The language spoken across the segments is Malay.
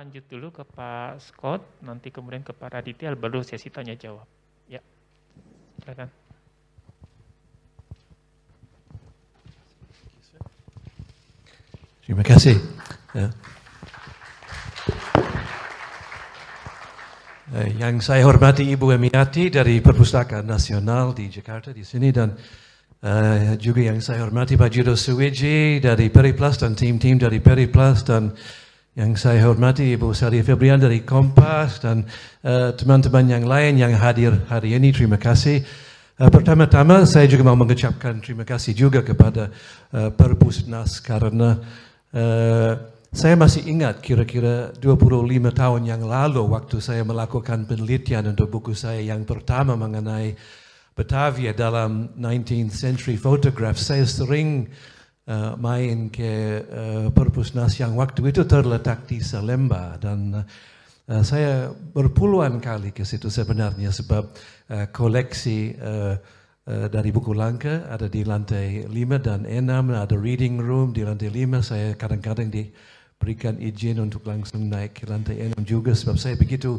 lanjut dulu ke Pak Scott, nanti kemudian ke Pak Raditya, baru sesi tanya jawab. Ya, silakan. Terima kasih. Ya. Eh, yang saya hormati Ibu Emiati dari Perpustakaan Nasional di Jakarta di sini dan uh, juga yang saya hormati Pak Judo Suwiji dari Periplus dan tim-tim dari Periplus dan yang saya hormati Ibu Sari Febrian dari Kompas dan eh, teman-teman uh, yang lain yang hadir hari ini. Terima kasih. Uh, pertama-tama saya juga mau mengucapkan terima kasih juga kepada uh, Perpusnas karena Uh, saya masih ingat kira-kira 25 tahun yang lalu waktu saya melakukan penelitian untuk buku saya yang pertama mengenai Batavia dalam 19th century photograph. Saya sering uh, main ke uh, Perpusnas yang waktu itu terletak di Salemba. Dan uh, saya berpuluhan kali ke situ sebenarnya sebab uh, koleksi uh, Eh, dari buku langka ada di lantai 5 dan 6 ada reading room di lantai 5 saya kadang-kadang diberikan izin untuk langsung naik ke lantai 6 juga sebab saya begitu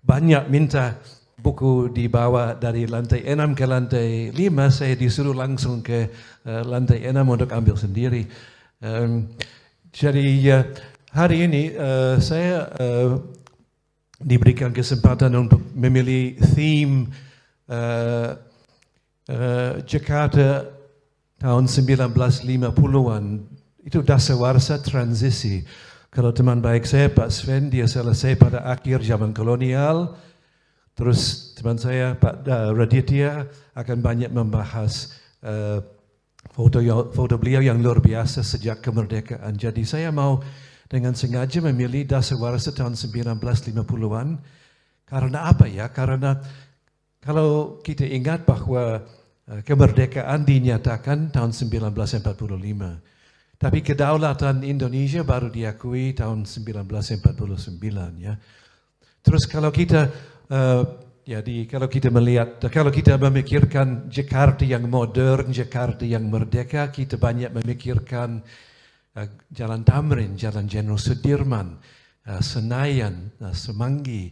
banyak minta buku dibawa dari lantai 6 ke lantai 5 saya disuruh langsung ke uh, lantai 6 untuk ambil sendiri um, jadi uh, hari ini uh, saya uh, diberikan kesempatan untuk memilih theme uh, uh, Jakarta tahun 1950-an itu dasawarsa transisi. Kalau teman baik saya Pak Sven dia selesai pada akhir zaman kolonial. Terus teman saya Pak uh, Raditya akan banyak membahas uh, foto foto beliau yang luar biasa sejak kemerdekaan. Jadi saya mau dengan sengaja memilih dasawarsa tahun 1950-an. Karena apa ya? Karena kalau kita ingat bahawa Eh, kemerdekaan dinyatakan tahun 1945. Tapi kedaulatan Indonesia baru diakui tahun 1949 ya. Terus kalau kita uh, jadi kalau kita melihat kalau kita memikirkan Jakarta yang modern, Jakarta yang merdeka, kita banyak memikirkan uh, Jalan Tamrin, Jalan Jenderal Sudirman, uh, Senayan, uh, Semanggi,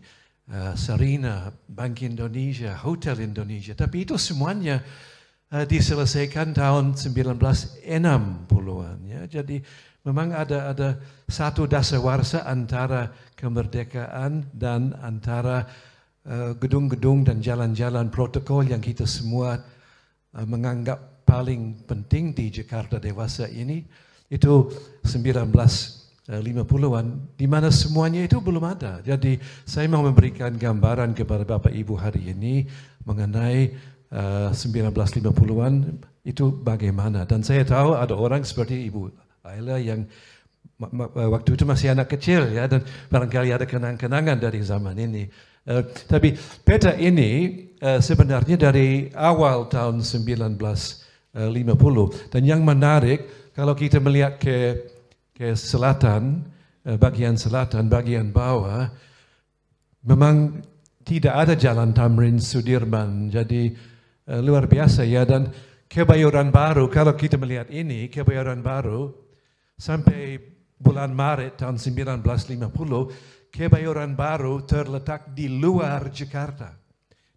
uh, Sarina, Bank Indonesia, Hotel Indonesia. Tapi itu semuanya uh, diselesaikan tahun 1960-an. Ya. Jadi memang ada ada satu dasawarsa antara kemerdekaan dan antara gedung-gedung dan jalan-jalan protokol yang kita semua uh, menganggap paling penting di Jakarta dewasa ini itu 1950-an di mana semuanya itu belum ada. Jadi saya mau memberikan gambaran kepada Bapak Ibu hari ini mengenai 1950-an uh, itu bagaimana dan saya tahu ada orang seperti Ibu Ayla yang waktu itu masih anak kecil ya dan barangkali ada kenang-kenangan dari zaman ini. Uh, tapi peta ini uh, sebenarnya dari awal tahun 1950 dan yang menarik kalau kita melihat ke ke selatan uh, bagian selatan bagian bawah memang tidak ada jalan Tamrin Sudirman. Jadi uh, luar biasa ya. Dan kebayoran baru kalau kita melihat ini kebayoran baru sampai bulan Maret tahun 1950 kebayoran baru terletak di luar Jakarta.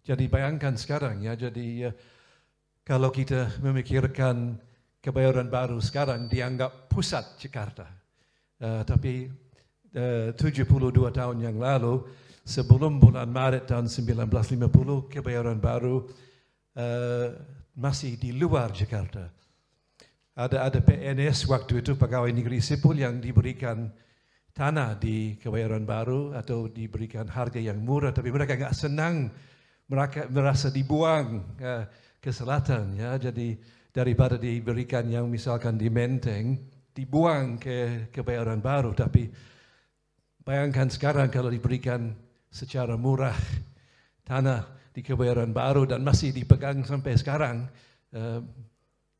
Jadi bayangkan sekarang ya jadi uh, kalau kita memikirkan kebayoran baru sekarang dianggap pusat Jakarta. Uh, tapi uh, 72 tahun yang lalu sebelum bulan Maret tahun 1950 kebayoran baru uh, masih di luar Jakarta. Ada ada PNS waktu itu pegawai negeri sipil yang diberikan tanah di Kebayoran Baru atau diberikan harga yang murah, tapi mereka enggak senang mereka merasa dibuang uh, ke selatan, ya. Jadi daripada diberikan yang misalkan di Menteng, dibuang ke Kebayoran Baru, tapi bayangkan sekarang kalau diberikan secara murah tanah di kebayaran baru dan masih dipegang sampai sekarang. Uh,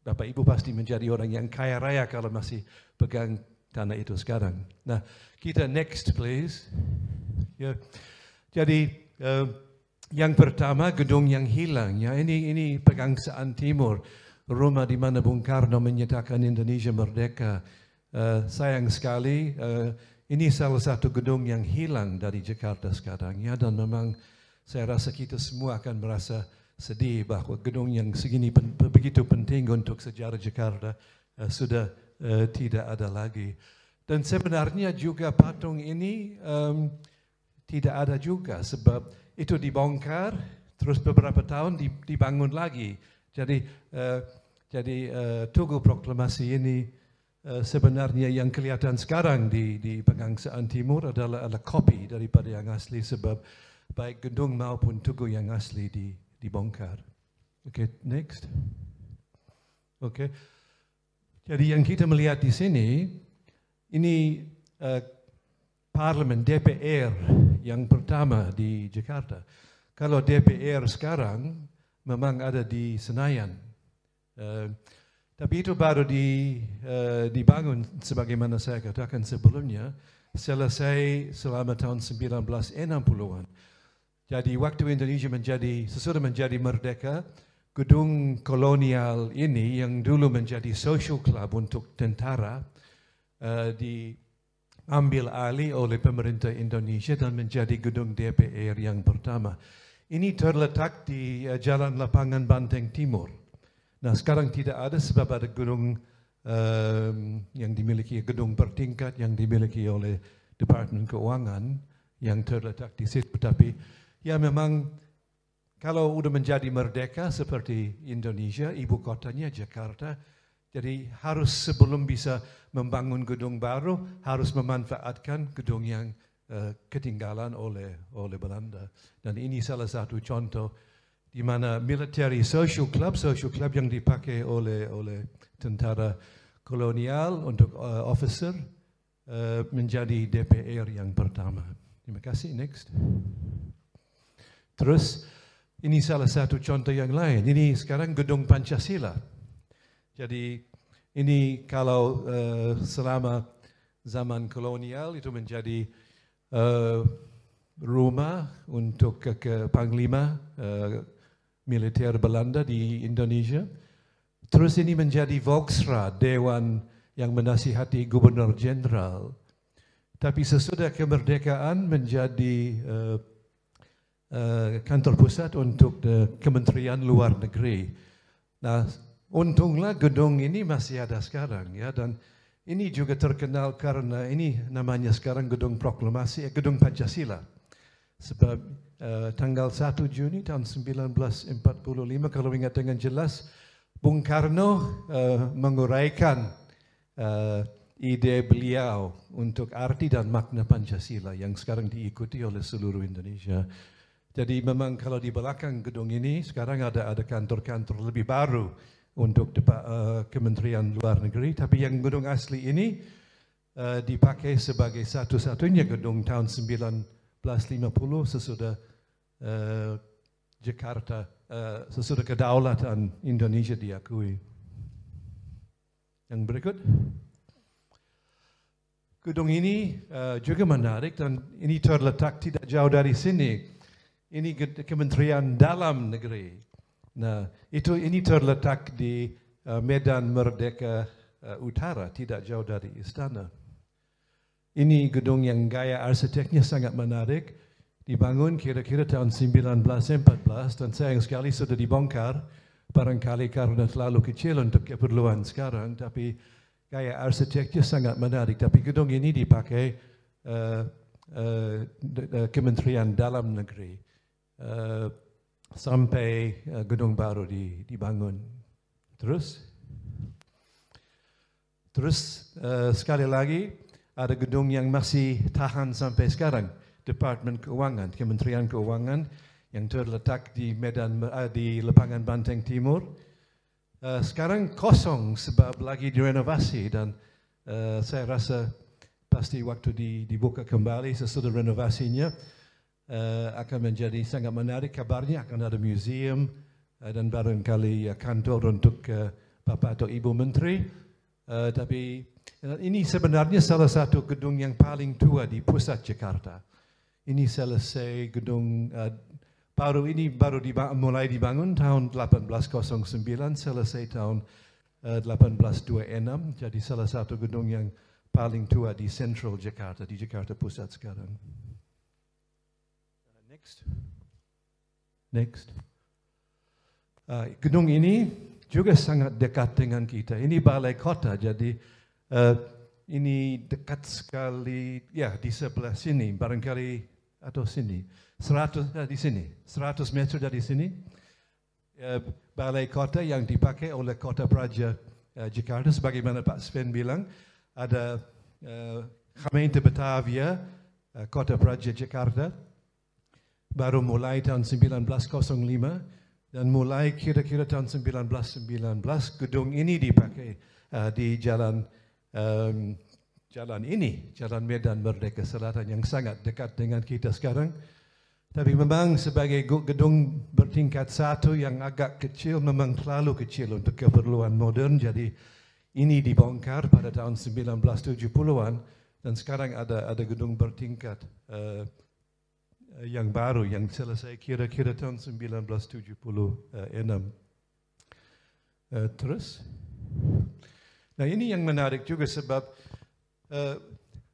Bapak Ibu pasti menjadi orang yang kaya raya kalau masih pegang tanah itu sekarang. Nah, kita next please. Ya. Jadi uh, yang pertama gedung yang hilang ya ini ini pegangsaan timur rumah di mana Bung Karno menyatakan Indonesia merdeka. Uh, sayang sekali uh, ini salah satu gedung yang hilang dari Jakarta sekarang ya dan memang saya rasa kita semua akan merasa sedih bahawa gedung yang segini pen, begitu penting untuk sejarah Jakarta uh, sudah uh, tidak ada lagi. Dan sebenarnya juga patung ini um, tidak ada juga sebab itu dibongkar terus beberapa tahun dibangun lagi. Jadi uh, jadi uh, Tugu Proklamasi ini uh, sebenarnya yang kelihatan sekarang di di Pegangsaan Timur adalah adalah kopi daripada yang asli sebab baik gedung maupun tugu yang asli di dibongkar. Okay, next. Okay. Jadi yang kita melihat di sini ini uh, parlemen DPR yang pertama di Jakarta. Kalau DPR sekarang memang ada di Senayan. Uh, tapi itu baru di, uh, dibangun sebagaimana saya katakan sebelumnya selesai selama tahun 1960-an. Jadi waktu Indonesia menjadi sesudah menjadi merdeka, gedung kolonial ini yang dulu menjadi social club untuk tentara uh, diambil alih oleh pemerintah Indonesia dan menjadi gedung DPR yang pertama. Ini terletak di uh, Jalan Lapangan Banteng Timur. Nah sekarang tidak ada sebab ada gedung um, yang dimiliki gedung bertingkat yang dimiliki oleh Departemen Keuangan yang terletak di situ. Tapi ya memang kalau sudah menjadi merdeka seperti Indonesia, ibu kotanya Jakarta, jadi harus sebelum bisa membangun gedung baru harus memanfaatkan gedung yang uh, ketinggalan oleh oleh Belanda. Dan ini salah satu contoh di mana military social club, social club yang dipakai oleh oleh tentara kolonial untuk uh, officer uh, menjadi DPR yang pertama. Terima kasih. Next. Terus ini salah satu contoh yang lain. Ini sekarang gedung Pancasila. Jadi ini kalau uh, selama zaman kolonial itu menjadi uh, rumah untuk ke, ke panglima uh, militer Belanda di Indonesia. Terus ini menjadi Volksraad, Dewan yang menasihati Gubernur Jenderal. Tapi sesudah kemerdekaan menjadi uh, uh, kantor pusat untuk Kementerian Luar Negeri. Nah, Untunglah gedung ini masih ada sekarang ya dan ini juga terkenal karena ini namanya sekarang gedung proklamasi, eh, gedung Pancasila. Sebab uh, tanggal 1 Juni tahun 1945 kalau ingat dengan jelas Bung Karno uh, menguraikan uh, ide beliau untuk arti dan makna Pancasila yang sekarang diikuti oleh seluruh Indonesia. Jadi memang kalau di belakang gedung ini sekarang ada ada kantor-kantor lebih baru untuk uh, Kementerian Luar Negeri, tapi yang gedung asli ini uh, dipakai sebagai satu-satunya gedung tahun 1950 sesudah uh, Jakarta, uh, sesudah kedaulatan Indonesia diakui. Yang berikut. Gedung ini uh, juga menarik dan ini terletak tidak jauh dari sini. Ini Kementerian Dalam Negeri. Nah, itu ini terletak di uh, Medan Merdeka uh, Utara, tidak jauh dari istana. Ini gedung yang gaya arsiteknya sangat menarik, dibangun kira-kira tahun 1914 dan sayang sekali sudah dibongkar, barangkali karena terlalu kecil untuk keperluan sekarang, tapi gaya arsiteknya sangat menarik. Tapi gedung ini dipakai uh, uh, Kementerian Dalam Negeri. Uh, sampai uh, gedung baru di, dibangun. Terus, terus uh, sekali lagi ada gedung yang masih tahan sampai sekarang, Departemen Keuangan, Kementerian Keuangan yang terletak di Medan uh, di Lepangan Banteng Timur. Uh, sekarang kosong sebab lagi direnovasi dan uh, saya rasa pasti waktu di, dibuka kembali sesudah renovasinya uh, akan menjadi sangat menarik kabarnya akan ada museum uh, dan barangkali uh, kantor untuk uh, Bapa atau Ibu Menteri. Uh, tapi ini sebenarnya salah satu gedung yang paling tua di pusat Jakarta. Ini selesai gedung uh, baru ini baru diba mulai dibangun tahun 1809 selesai tahun uh, 1826 jadi salah satu gedung yang paling tua di Central Jakarta, di Jakarta Pusat sekarang. Next. Next. Uh, gedung ini juga sangat dekat dengan kita. Ini balai kota, jadi uh, ini dekat sekali, ya di sebelah sini, barangkali atau sini, 100 uh, di sini, 100 meter dari sini. Uh, balai kota yang dipakai oleh kota Praja uh, Jakarta, sebagaimana Pak Sven bilang, ada uh, Gemeente Batavia, uh, kota Praja Jakarta, baru mulai tahun 1905 dan mulai kira-kira tahun 1919 gedung ini dipakai uh, di jalan um, jalan ini, jalan Medan Merdeka Selatan yang sangat dekat dengan kita sekarang. Tapi memang sebagai gedung bertingkat satu yang agak kecil, memang terlalu kecil untuk keperluan modern. Jadi ini dibongkar pada tahun 1970-an dan sekarang ada ada gedung bertingkat uh, yang baru yang selesai kira-kira tahun 1976. Uh, terus, nah ini yang menarik juga sebab uh,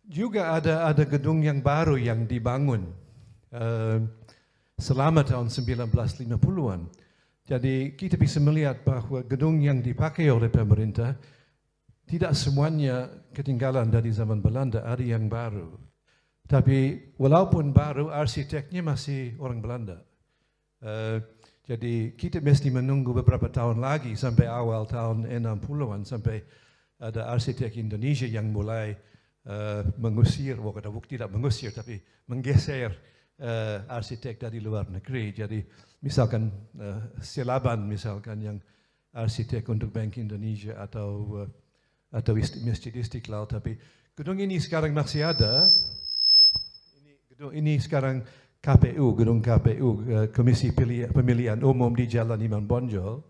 juga ada ada gedung yang baru yang dibangun uh, selama tahun 1950-an. Jadi kita bisa melihat bahawa gedung yang dipakai oleh pemerintah tidak semuanya ketinggalan dari zaman Belanda, ada yang baru. Tapi walaupun baru, arsiteknya masih orang Belanda. Uh, jadi kita mesti menunggu beberapa tahun lagi sampai awal tahun 60-an sampai ada arsitek Indonesia yang mulai uh, mengusir, bukan tidak mengusir tapi menggeser uh, arsitek dari luar negeri. Jadi misalkan uh, Silaban misalkan yang arsitek untuk Bank Indonesia atau uh, atau Masjid Istiqlal tapi gedung ini sekarang masih ada ini sekarang KPU, gedung KPU, eh, Komisi Pemilihan Umum di Jalan Iman Bonjol.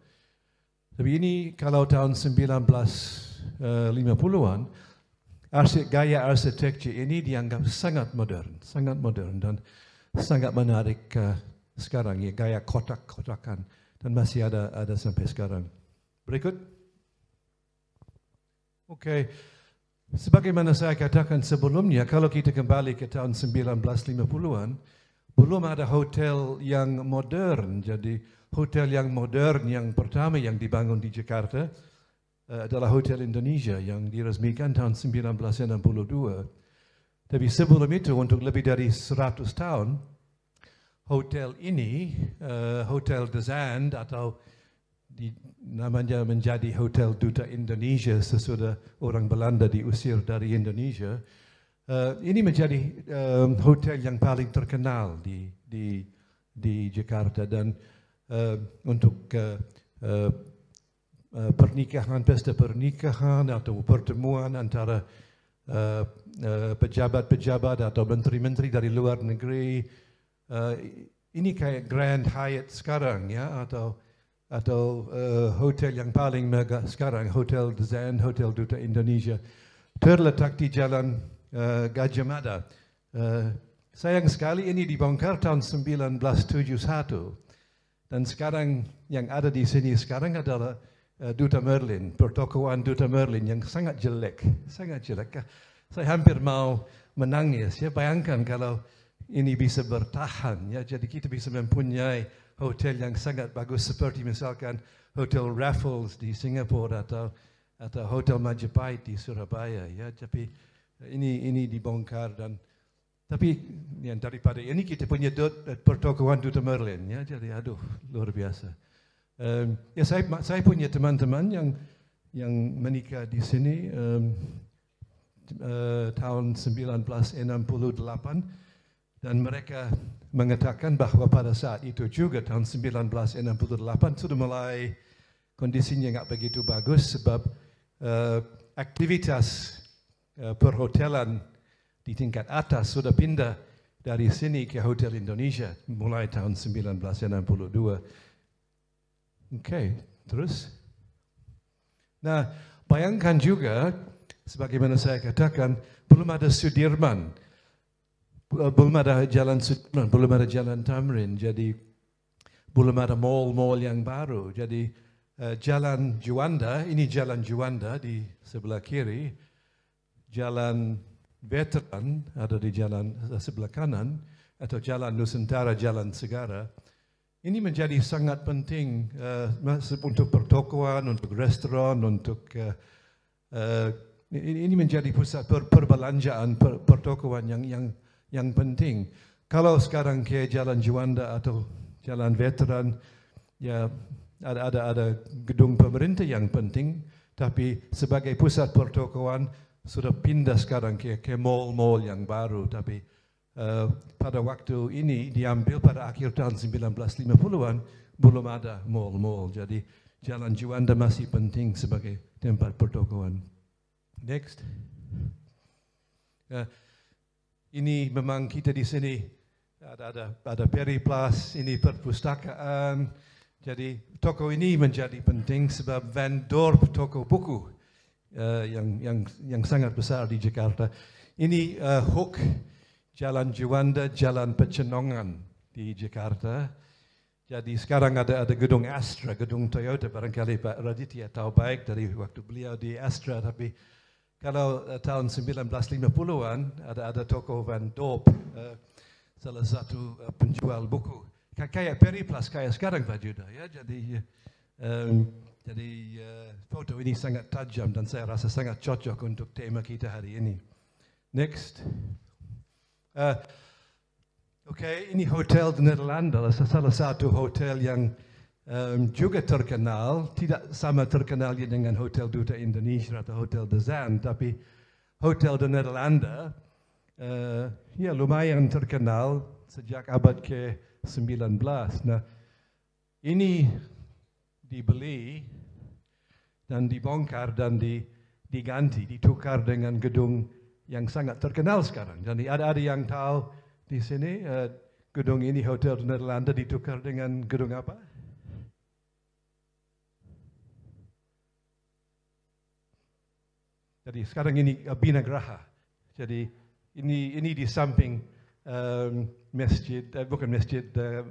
Tapi ini kalau tahun 1950-an, eh, arsik, gaya arsitektur ini dianggap sangat modern, sangat modern dan sangat menarik uh, sekarang, ya, gaya kotak-kotakan dan masih ada ada sampai sekarang. Berikut. Okay. Sebagaimana saya katakan sebelumnya, kalau kita kembali ke tahun 1950-an, belum ada hotel yang modern. Jadi hotel yang modern yang pertama yang dibangun di Jakarta uh, adalah Hotel Indonesia yang diresmikan tahun 1962. Tapi sebelum itu, untuk lebih dari 100 tahun, hotel ini, uh, Hotel Dezand atau di, namanya menjadi Hotel Duta Indonesia sesudah orang Belanda diusir dari Indonesia. Uh, ini menjadi um, hotel yang paling terkenal di di di Jakarta dan uh, untuk uh, uh, pernikahan pesta pernikahan atau pertemuan antara pejabat-pejabat uh, uh, atau menteri-menteri dari luar negeri uh, ini kayak Grand Hyatt sekarang ya atau atau uh, hotel yang paling megah sekarang, Hotel Zen, Hotel Duta Indonesia, terletak di Jalan uh, Gajah Mada. Uh, sayang sekali ini dibongkar tahun 1971 dan sekarang yang ada di sini sekarang adalah uh, Duta Merlin, pertokoan Duta Merlin yang sangat jelek, sangat jelek. Saya hampir mau menangis. Ya bayangkan kalau ini bisa bertahan, ya jadi kita bisa mempunyai hotel yang sangat bagus seperti misalkan Hotel Raffles di Singapura atau atau Hotel Majapahit di Surabaya ya. Tapi ini ini dibongkar dan tapi yang daripada ini kita punya dot, pertokohan Duta Merlin ya. Jadi aduh luar biasa. Um, ya saya saya punya teman-teman yang yang menikah di sini um, uh, tahun 1968 dan mereka mengatakan bahawa pada saat itu juga tahun 1968 sudah mulai kondisinya tidak begitu bagus sebab uh, aktivitas uh, perhotelan di tingkat atas sudah pindah dari sini ke Hotel Indonesia mulai tahun 1962. Okey, terus. Nah, bayangkan juga sebagaimana saya katakan belum ada Sudirman belum ada jalan belum ada jalan Tamrin, jadi belum ada mall-mall yang baru. Jadi uh, jalan Juanda, ini jalan Juanda di sebelah kiri. jalan veteran ada di jalan sebelah kanan atau jalan Nusantara, jalan Segara. Ini menjadi sangat penting uh, untuk pertokoan, untuk restoran, untuk uh, uh, ini menjadi pusat per, perbelanjaan per, pertokoan yang yang yang penting. Kalau sekarang ke jalan Juanda atau jalan veteran, ya ada ada ada gedung pemerintah yang penting, tapi sebagai pusat pertokoan sudah pindah sekarang ke ke mall-mall yang baru, tapi uh, pada waktu ini diambil pada akhir tahun 1950-an belum ada mall-mall. Jadi Jalan Juanda masih penting sebagai tempat pertokoan. Next. Uh, ini memang kita di sini ada ada ada Peri Plus, ini perpustakaan. Jadi toko ini menjadi penting sebab vendor toko buku uh, yang yang yang sangat besar di Jakarta. Ini uh, hook Jalan Juanda, Jalan Pecenongan di Jakarta. Jadi sekarang ada ada gedung Astra, gedung Toyota. Barangkali Pak Raditya tahu baik dari waktu beliau di Astra. Tapi kalau uh, tahun 1950-an ada ada toko Van Dorp, uh, salah satu uh, penjual buku. Kayak Periplas kayak sekarang Pak Judah. Ya? Jadi um, jadi uh, foto ini sangat tajam dan saya rasa sangat cocok untuk tema kita hari ini. Next. Uh, okay, ini hotel di Nederlanda, salah satu hotel yang um, juga terkenal, tidak sama terkenalnya dengan hotel Duta Indonesia atau hotel The Zan, tapi hotel di Nederlanda, uh, ya lumayan terkenal sejak abad ke-19. Nah, ini dibeli dan dibongkar dan diganti, ditukar dengan gedung yang sangat terkenal sekarang. Jadi ada ada yang tahu di sini uh, gedung ini hotel di Nederlanda ditukar dengan gedung apa? Jadi sekarang ini uh, Bina Graha. Jadi ini ini di samping um, masjid, uh, bukan masjid, uh,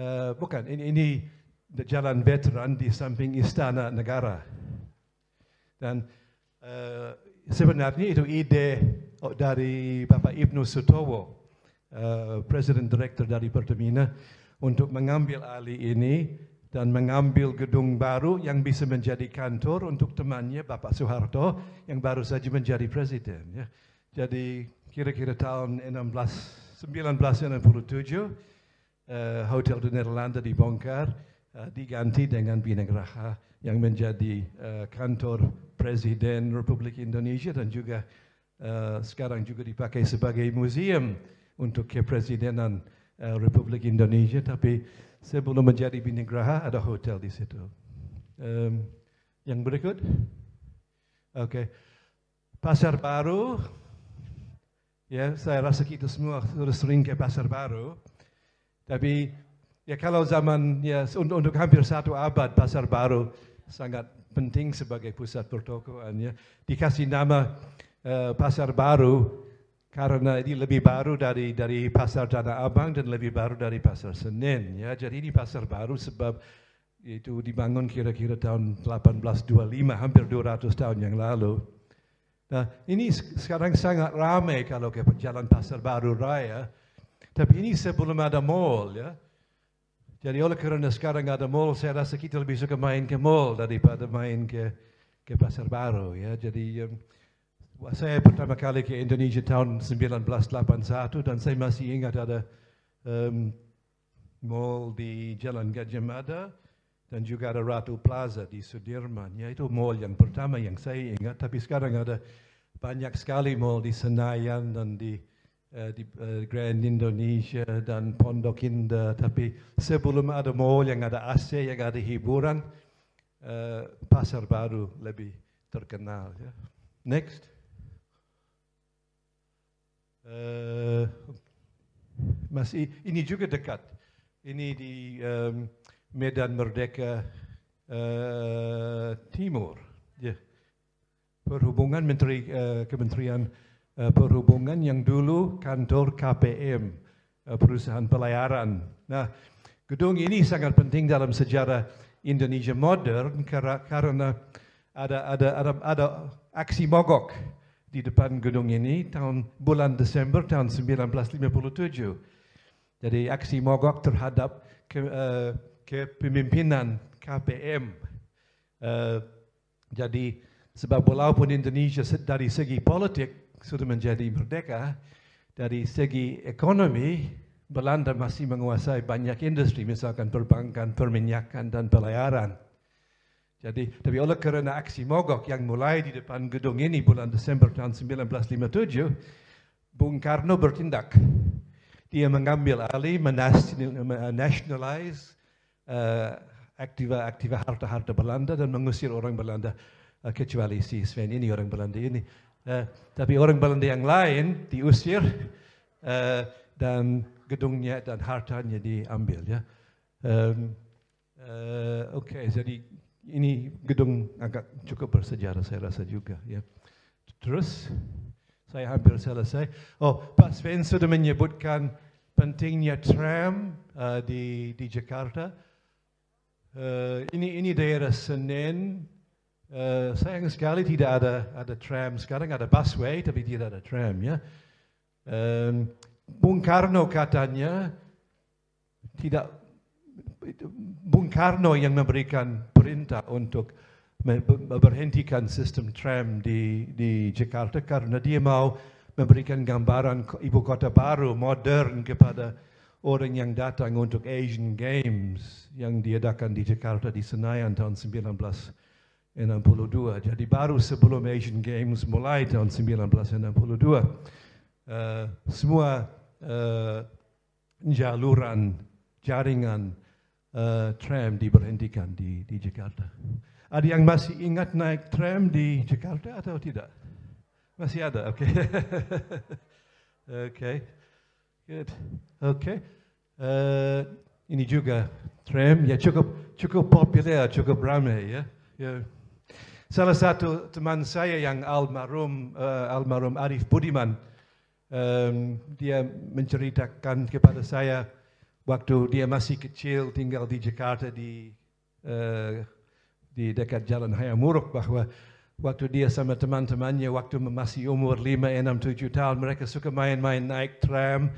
uh, bukan ini ini jalan veteran di samping Istana Negara. Dan uh, sebenarnya itu ide oh, dari Bapak Ibnu Sutowo, uh, Presiden Direktur dari Pertamina, untuk mengambil alih ini dan mengambil gedung baru yang bisa menjadi kantor untuk temannya Bapak Soeharto yang baru saja menjadi presiden. Ya. Jadi kira-kira tahun 16, 1997, uh, Hotel di Nederlanda dibongkar, uh, diganti dengan Binagraha yang menjadi uh, kantor Presiden Republik Indonesia dan juga uh, sekarang juga dipakai sebagai museum untuk kepresidenan uh, Republik Indonesia. Tapi sebelum menjadi Binigraha ada hotel di situ. Um, yang berikut, okay. pasar baru. Ya, saya rasa kita semua sudah sering ke pasar baru. Tapi ya kalau zaman ya untuk, untuk hampir satu abad pasar baru sangat penting sebagai pusat pertokoan ya. Dikasih nama uh, pasar baru karena ini lebih baru dari dari pasar Tanah Abang dan lebih baru dari pasar Senen ya. Jadi ini pasar baru sebab itu dibangun kira-kira tahun 1825 hampir 200 tahun yang lalu. Nah, ini sekarang sangat ramai kalau ke jalan pasar baru raya. Tapi ini sebelum ada mall ya. Jadi oleh kerana sekarang ada mall, saya rasa kita lebih suka main ke mall daripada main ke ke pasar baru. Ya, jadi um, saya pertama kali ke Indonesia tahun 1981 dan saya masih ingat ada um, mall di Jalan Gajah Mada dan juga ada Ratu Plaza di Sudirman. Ya, itu mall yang pertama yang saya ingat. Tapi sekarang ada banyak sekali mall di Senayan dan di Eh, di uh, Grand Indonesia dan Pondok Indah. Tapi sebelum ada mall yang ada AC, yang ada hiburan, uh, pasar baru lebih terkenal. Ya. Next. Uh, masih ini juga dekat. Ini di um, Medan Merdeka uh, Timur. Yeah. Perhubungan Menteri uh, Kementerian Eh, perhubungan yang dulu kantor KPM, eh, perusahaan pelayaran. Nah, gedung ini sangat penting dalam sejarah Indonesia modern karena ada ada ada, ada aksi mogok di depan gedung ini tahun bulan Desember tahun 1957. Jadi aksi mogok terhadap ke, uh, kepemimpinan KPM. Uh, jadi sebab walaupun Indonesia dari segi politik sudah menjadi merdeka, dari segi ekonomi Belanda masih menguasai banyak industri, misalkan perbankan, perminyakan dan pelayaran. Jadi, tapi oleh kerana aksi mogok yang mulai di depan gedung ini bulan Desember tahun 1957, Bung Karno bertindak. Dia mengambil alih, menationalize uh, aktiva-aktiva harta-harta Belanda dan mengusir orang Belanda, uh, kecuali si Sven ini orang Belanda ini. Uh, tapi orang Belanda yang lain diusir uh, dan gedungnya dan hartanya diambil ya. Um, uh, Okey, jadi ini gedung agak cukup bersejarah saya rasa juga ya. Terus saya hampir selesai. Oh, Pak Sven sudah menyebutkan pentingnya tram uh, di di Jakarta. Uh, ini ini daerah Senen. Uh, sayang sekali tidak ada ada tram sekarang ada busway tapi tidak ada tram ya. Um, Bung Karno katanya tidak Bung Karno yang memberikan perintah untuk memberhentikan sistem tram di di Jakarta karena dia mau memberikan gambaran ibu kota baru modern kepada orang yang datang untuk Asian Games yang diadakan di Jakarta di Senayan tahun 1962. Jadi baru sebelum Asian Games mulai tahun 1962 uh, semua uh, jaluran jaringan uh, tram diberhentikan di, di Jakarta. Ada yang masih ingat naik tram di Jakarta atau tidak? Masih ada. Okay. okay. Good. Okay. Uh, ini juga tram ya cukup cukup populer, cukup ramai ya. ya. Salah satu teman saya yang almarhum uh, almarhum Arif Budiman um, dia menceritakan kepada saya waktu dia masih kecil tinggal di Jakarta di uh, di dekat Jalan Hayamuruk bahawa waktu dia sama teman-temannya waktu masih umur 5, 6, 7 tahun mereka suka main-main naik tram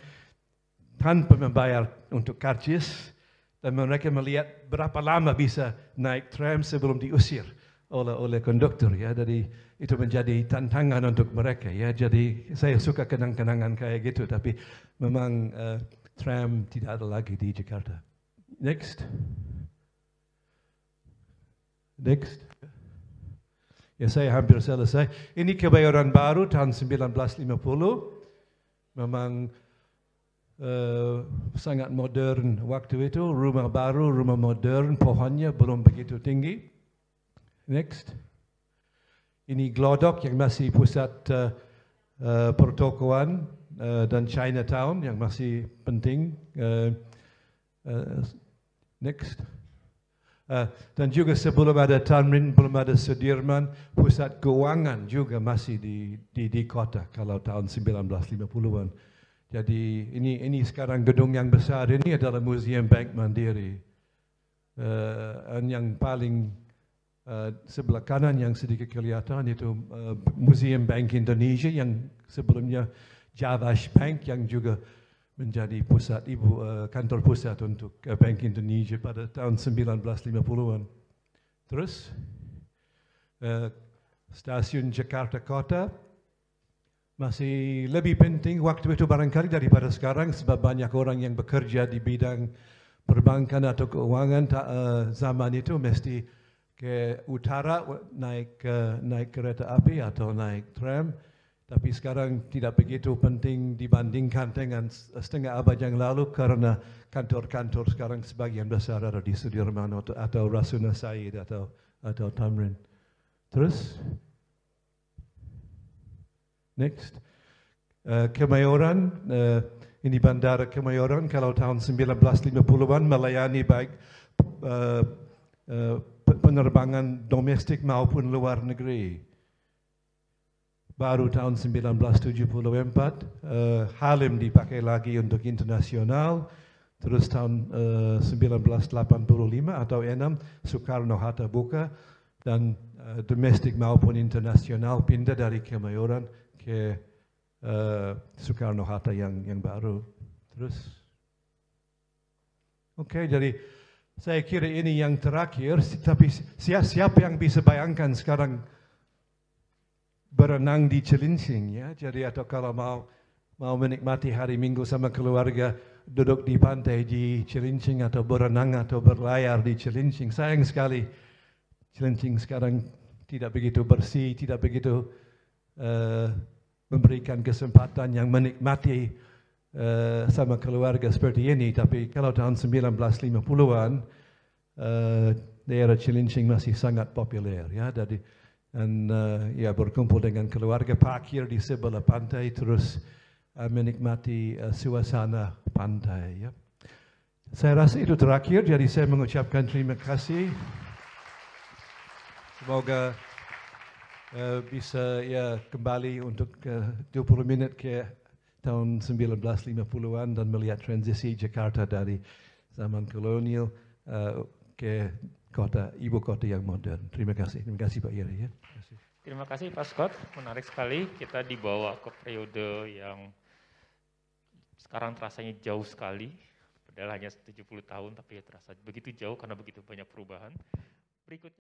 tanpa membayar untuk karcis. Dan mereka melihat berapa lama bisa naik tram sebelum diusir oleh oleh konduktor ya. Jadi itu menjadi tantangan untuk mereka ya. Jadi saya suka kenang-kenangan kayak gitu tapi memang uh, tram tidak ada lagi di Jakarta. Next. Next. Ya saya hampir selesai. Ini kebayoran baru tahun 1950 memang uh, sangat modern waktu itu. Rumah baru rumah modern pohonnya belum begitu tinggi. Next. Ini Glodok yang masih pusat uh, uh, pertokoan uh, dan Chinatown yang masih penting. Uh, uh, next. Uh, dan juga sebelum ada Tamrin, belum ada Sudirman, pusat keuangan juga masih di, di, di kota kalau tahun 1950-an. Jadi ini ini sekarang gedung yang besar ini adalah Museum Bank Mandiri. Uh, yang paling Uh, sebelah kanan yang sedikit kelihatan itu uh, Museum Bank Indonesia yang sebelumnya Javash Bank yang juga menjadi pusat ibu uh, kantor pusat untuk uh, Bank Indonesia pada tahun 1950-an. Terus uh, stasiun Jakarta Kota masih lebih penting waktu itu barangkali daripada sekarang sebab banyak orang yang bekerja di bidang perbankan atau keuangan uh, zaman itu mesti ke utara naik uh, naik kereta api atau naik tram tapi sekarang tidak begitu penting dibandingkan dengan setengah abad yang lalu karena kantor-kantor sekarang sebagian besar ada di Sudirman atau, atau Rasuna Said atau atau Tamrin. Terus next uh, Kemayoran uh, ini bandara Kemayoran kalau tahun 1950-an melayani baik uh, uh, penerbangan domestik maupun luar negeri. Baru tahun 1974, uh, Halim dipakai lagi untuk internasional. Terus tahun uh, 1985 atau 6, Soekarno-Hatta buka dan uh, domestik maupun internasional pindah dari Kemayoran ke uh, Soekarno Hatta yang yang baru. Terus, oke okay, jadi saya kira ini yang terakhir. Tapi siapa yang bisa bayangkan sekarang berenang di Cilincing ya? Jadi atau kalau mau mau menikmati hari Minggu sama keluarga duduk di pantai di Cilincing atau berenang atau berlayar di Cilincing. Sayang sekali Cilincing sekarang tidak begitu bersih, tidak begitu uh, memberikan kesempatan yang menikmati uh, sama keluarga seperti ini. Tapi kalau tahun 1950-an, uh, daerah Cilincing masih sangat populer. Ya, jadi, dan uh, ya berkumpul dengan keluarga parkir di sebelah pantai terus uh, menikmati uh, suasana pantai. Ya. Saya rasa itu terakhir, jadi saya mengucapkan terima kasih. Semoga uh, bisa ya kembali untuk uh, 20 minit ke tahun 1950-an dan melihat transisi Jakarta dari zaman kolonial uh, ke kota ibu kota yang modern. Terima kasih. Terima kasih Pak Yeri. Ya. Terima kasih. Terima kasih Pak Scott. Menarik sekali kita dibawa ke periode yang sekarang terasanya jauh sekali. Padahal hanya 70 tahun tapi ya terasa begitu jauh karena begitu banyak perubahan. Berikutnya